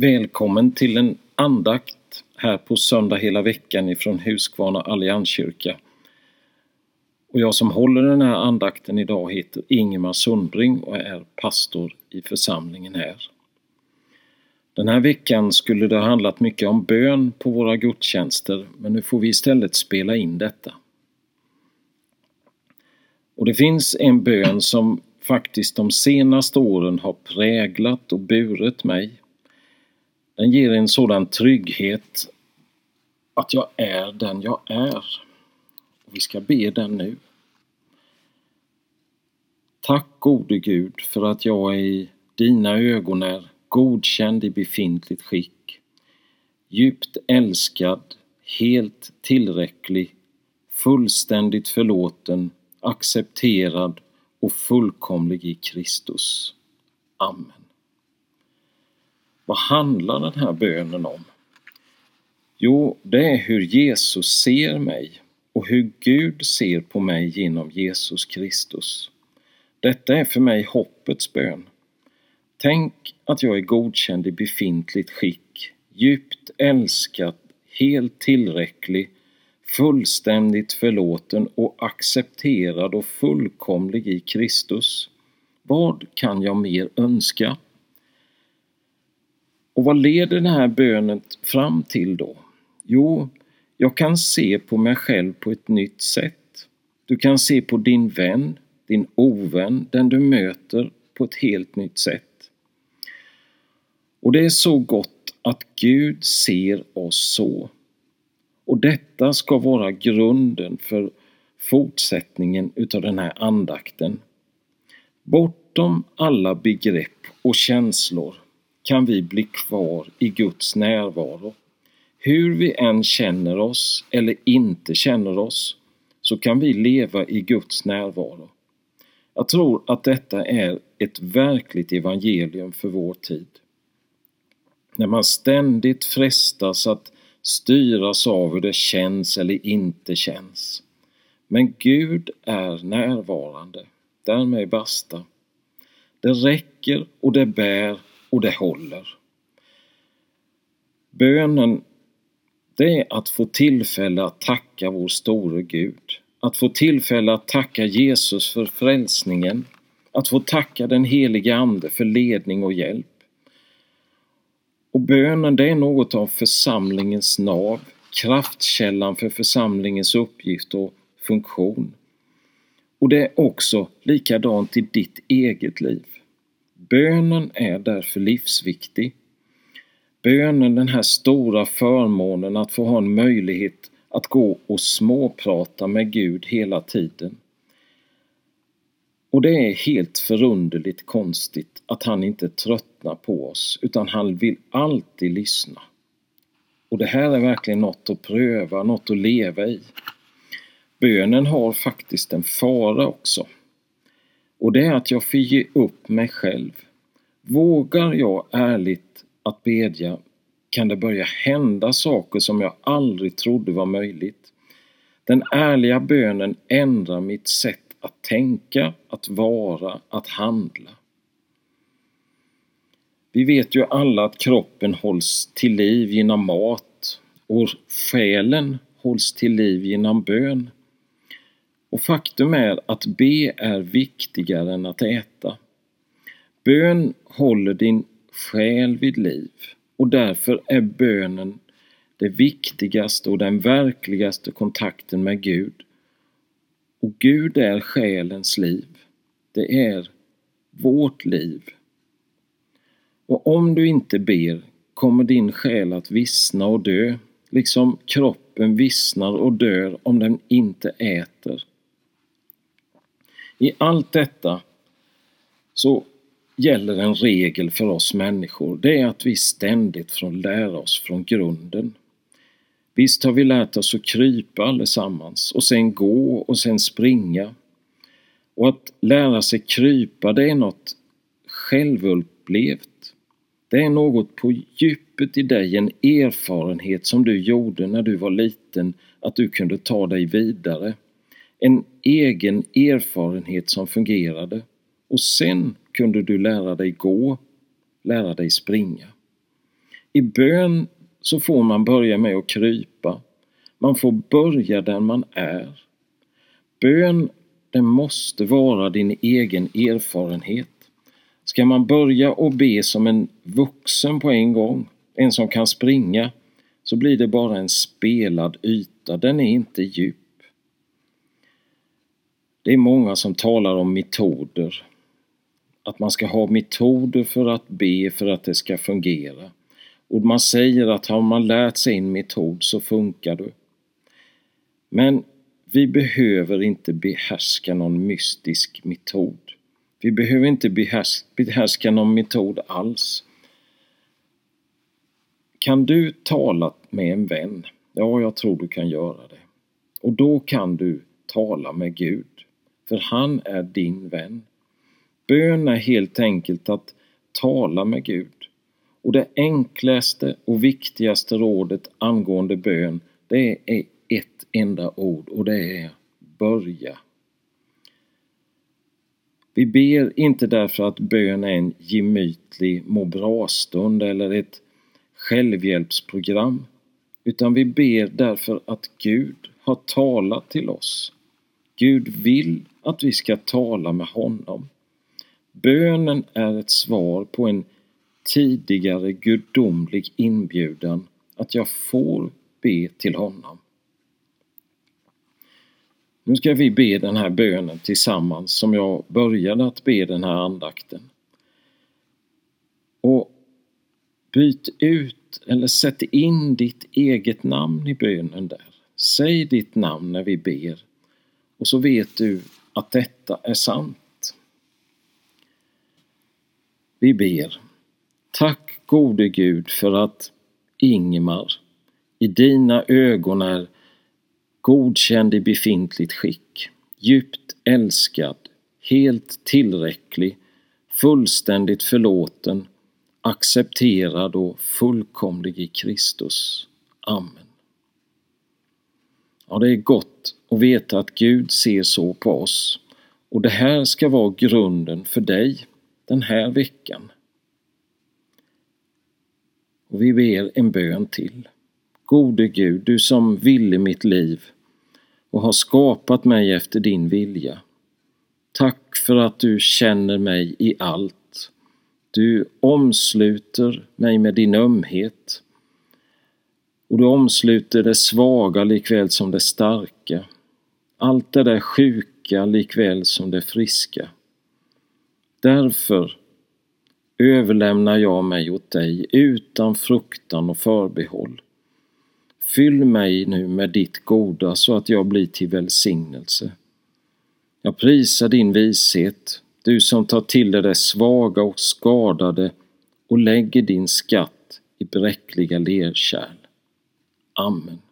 Välkommen till en andakt här på söndag hela veckan ifrån Huskvarna Allianskyrka. Och jag som håller den här andakten idag heter Ingemar Sundring och är pastor i församlingen här. Den här veckan skulle det ha handlat mycket om bön på våra gudstjänster men nu får vi istället spela in detta. Och det finns en bön som faktiskt de senaste åren har präglat och burit mig. Den ger en sådan trygghet att jag är den jag är. Och vi ska be den nu. Tack gode Gud för att jag i dina ögon är godkänd i befintligt skick, djupt älskad, helt tillräcklig, fullständigt förlåten, accepterad och fullkomlig i Kristus. Amen. Vad handlar den här bönen om? Jo, det är hur Jesus ser mig och hur Gud ser på mig genom Jesus Kristus. Detta är för mig hoppets bön. Tänk att jag är godkänd i befintligt skick, djupt älskad, helt tillräcklig, fullständigt förlåten och accepterad och fullkomlig i Kristus. Vad kan jag mer önska? Och vad leder den här bönen fram till då? Jo, jag kan se på mig själv på ett nytt sätt. Du kan se på din vän, din ovän, den du möter på ett helt nytt sätt. Och det är så gott att Gud ser oss så. Och detta ska vara grunden för fortsättningen utav den här andakten. Bortom alla begrepp och känslor kan vi bli kvar i Guds närvaro. Hur vi än känner oss eller inte känner oss så kan vi leva i Guds närvaro. Jag tror att detta är ett verkligt evangelium för vår tid. När man ständigt frestas att styras av hur det känns eller inte känns. Men Gud är närvarande. Därmed basta. Det räcker och det bär och det håller. Bönen, det är att få tillfälle att tacka vår store Gud. Att få tillfälle att tacka Jesus för frälsningen. Att få tacka den helige Ande för ledning och hjälp. Och bönen det är något av församlingens nav, kraftkällan för församlingens uppgift och funktion. Och det är också likadant i ditt eget liv. Bönen är därför livsviktig. Bönen, den här stora förmånen att få ha en möjlighet att gå och småprata med Gud hela tiden. Och det är helt förunderligt konstigt att han inte tröttnar på oss utan han vill alltid lyssna. Och det här är verkligen något att pröva, något att leva i. Bönen har faktiskt en fara också. Och det är att jag får ge upp mig själv. Vågar jag ärligt att bedja kan det börja hända saker som jag aldrig trodde var möjligt. Den ärliga bönen ändrar mitt sätt att tänka, att vara, att handla. Vi vet ju alla att kroppen hålls till liv genom mat och själen hålls till liv genom bön. Och faktum är att be är viktigare än att äta. Bön håller din själ vid liv och därför är bönen det viktigaste och den verkligaste kontakten med Gud och Gud är själens liv. Det är vårt liv. Och om du inte ber kommer din själ att vissna och dö, liksom kroppen vissnar och dör om den inte äter. I allt detta så gäller en regel för oss människor. Det är att vi ständigt får lära oss från grunden. Visst har vi lärt oss att krypa allesammans och sen gå och sen springa. Och att lära sig krypa det är något självupplevt. Det är något på djupet i dig, en erfarenhet som du gjorde när du var liten, att du kunde ta dig vidare. En egen erfarenhet som fungerade. Och sen kunde du lära dig gå, lära dig springa. I bön så får man börja med att krypa. Man får börja där man är. Bön, den måste vara din egen erfarenhet. Ska man börja och be som en vuxen på en gång, en som kan springa, så blir det bara en spelad yta, den är inte djup. Det är många som talar om metoder. Att man ska ha metoder för att be för att det ska fungera. Och man säger att har man lärt sig en metod så funkar det. Men vi behöver inte behärska någon mystisk metod. Vi behöver inte behärska någon metod alls. Kan du tala med en vän? Ja, jag tror du kan göra det. Och då kan du tala med Gud, för han är din vän. Bön är helt enkelt att tala med Gud. Och det enklaste och viktigaste rådet angående bön, det är ett enda ord och det är börja. Vi ber inte därför att bön är en gemytlig må bra-stund eller ett självhjälpsprogram, utan vi ber därför att Gud har talat till oss. Gud vill att vi ska tala med honom. Bönen är ett svar på en tidigare gudomlig inbjudan att jag får be till honom. Nu ska vi be den här bönen tillsammans som jag började att be den här andakten. Och byt ut eller sätt in ditt eget namn i bönen där. Säg ditt namn när vi ber och så vet du att detta är sant. Vi ber. Tack gode Gud för att Ingmar i dina ögon är godkänd i befintligt skick, djupt älskad, helt tillräcklig, fullständigt förlåten, accepterad och fullkomlig i Kristus. Amen. Ja, det är gott att veta att Gud ser så på oss och det här ska vara grunden för dig den här veckan. Och vi ber en bön till. Gode Gud, du som ville mitt liv och har skapat mig efter din vilja. Tack för att du känner mig i allt. Du omsluter mig med din ömhet och du omsluter det svaga likväl som det starka. Allt det där sjuka likväl som det friska. Därför överlämnar jag mig åt dig utan fruktan och förbehåll. Fyll mig nu med ditt goda så att jag blir till välsignelse. Jag prisar din vishet, du som tar till dig det svaga och skadade och lägger din skatt i bräckliga lerkärl. Amen.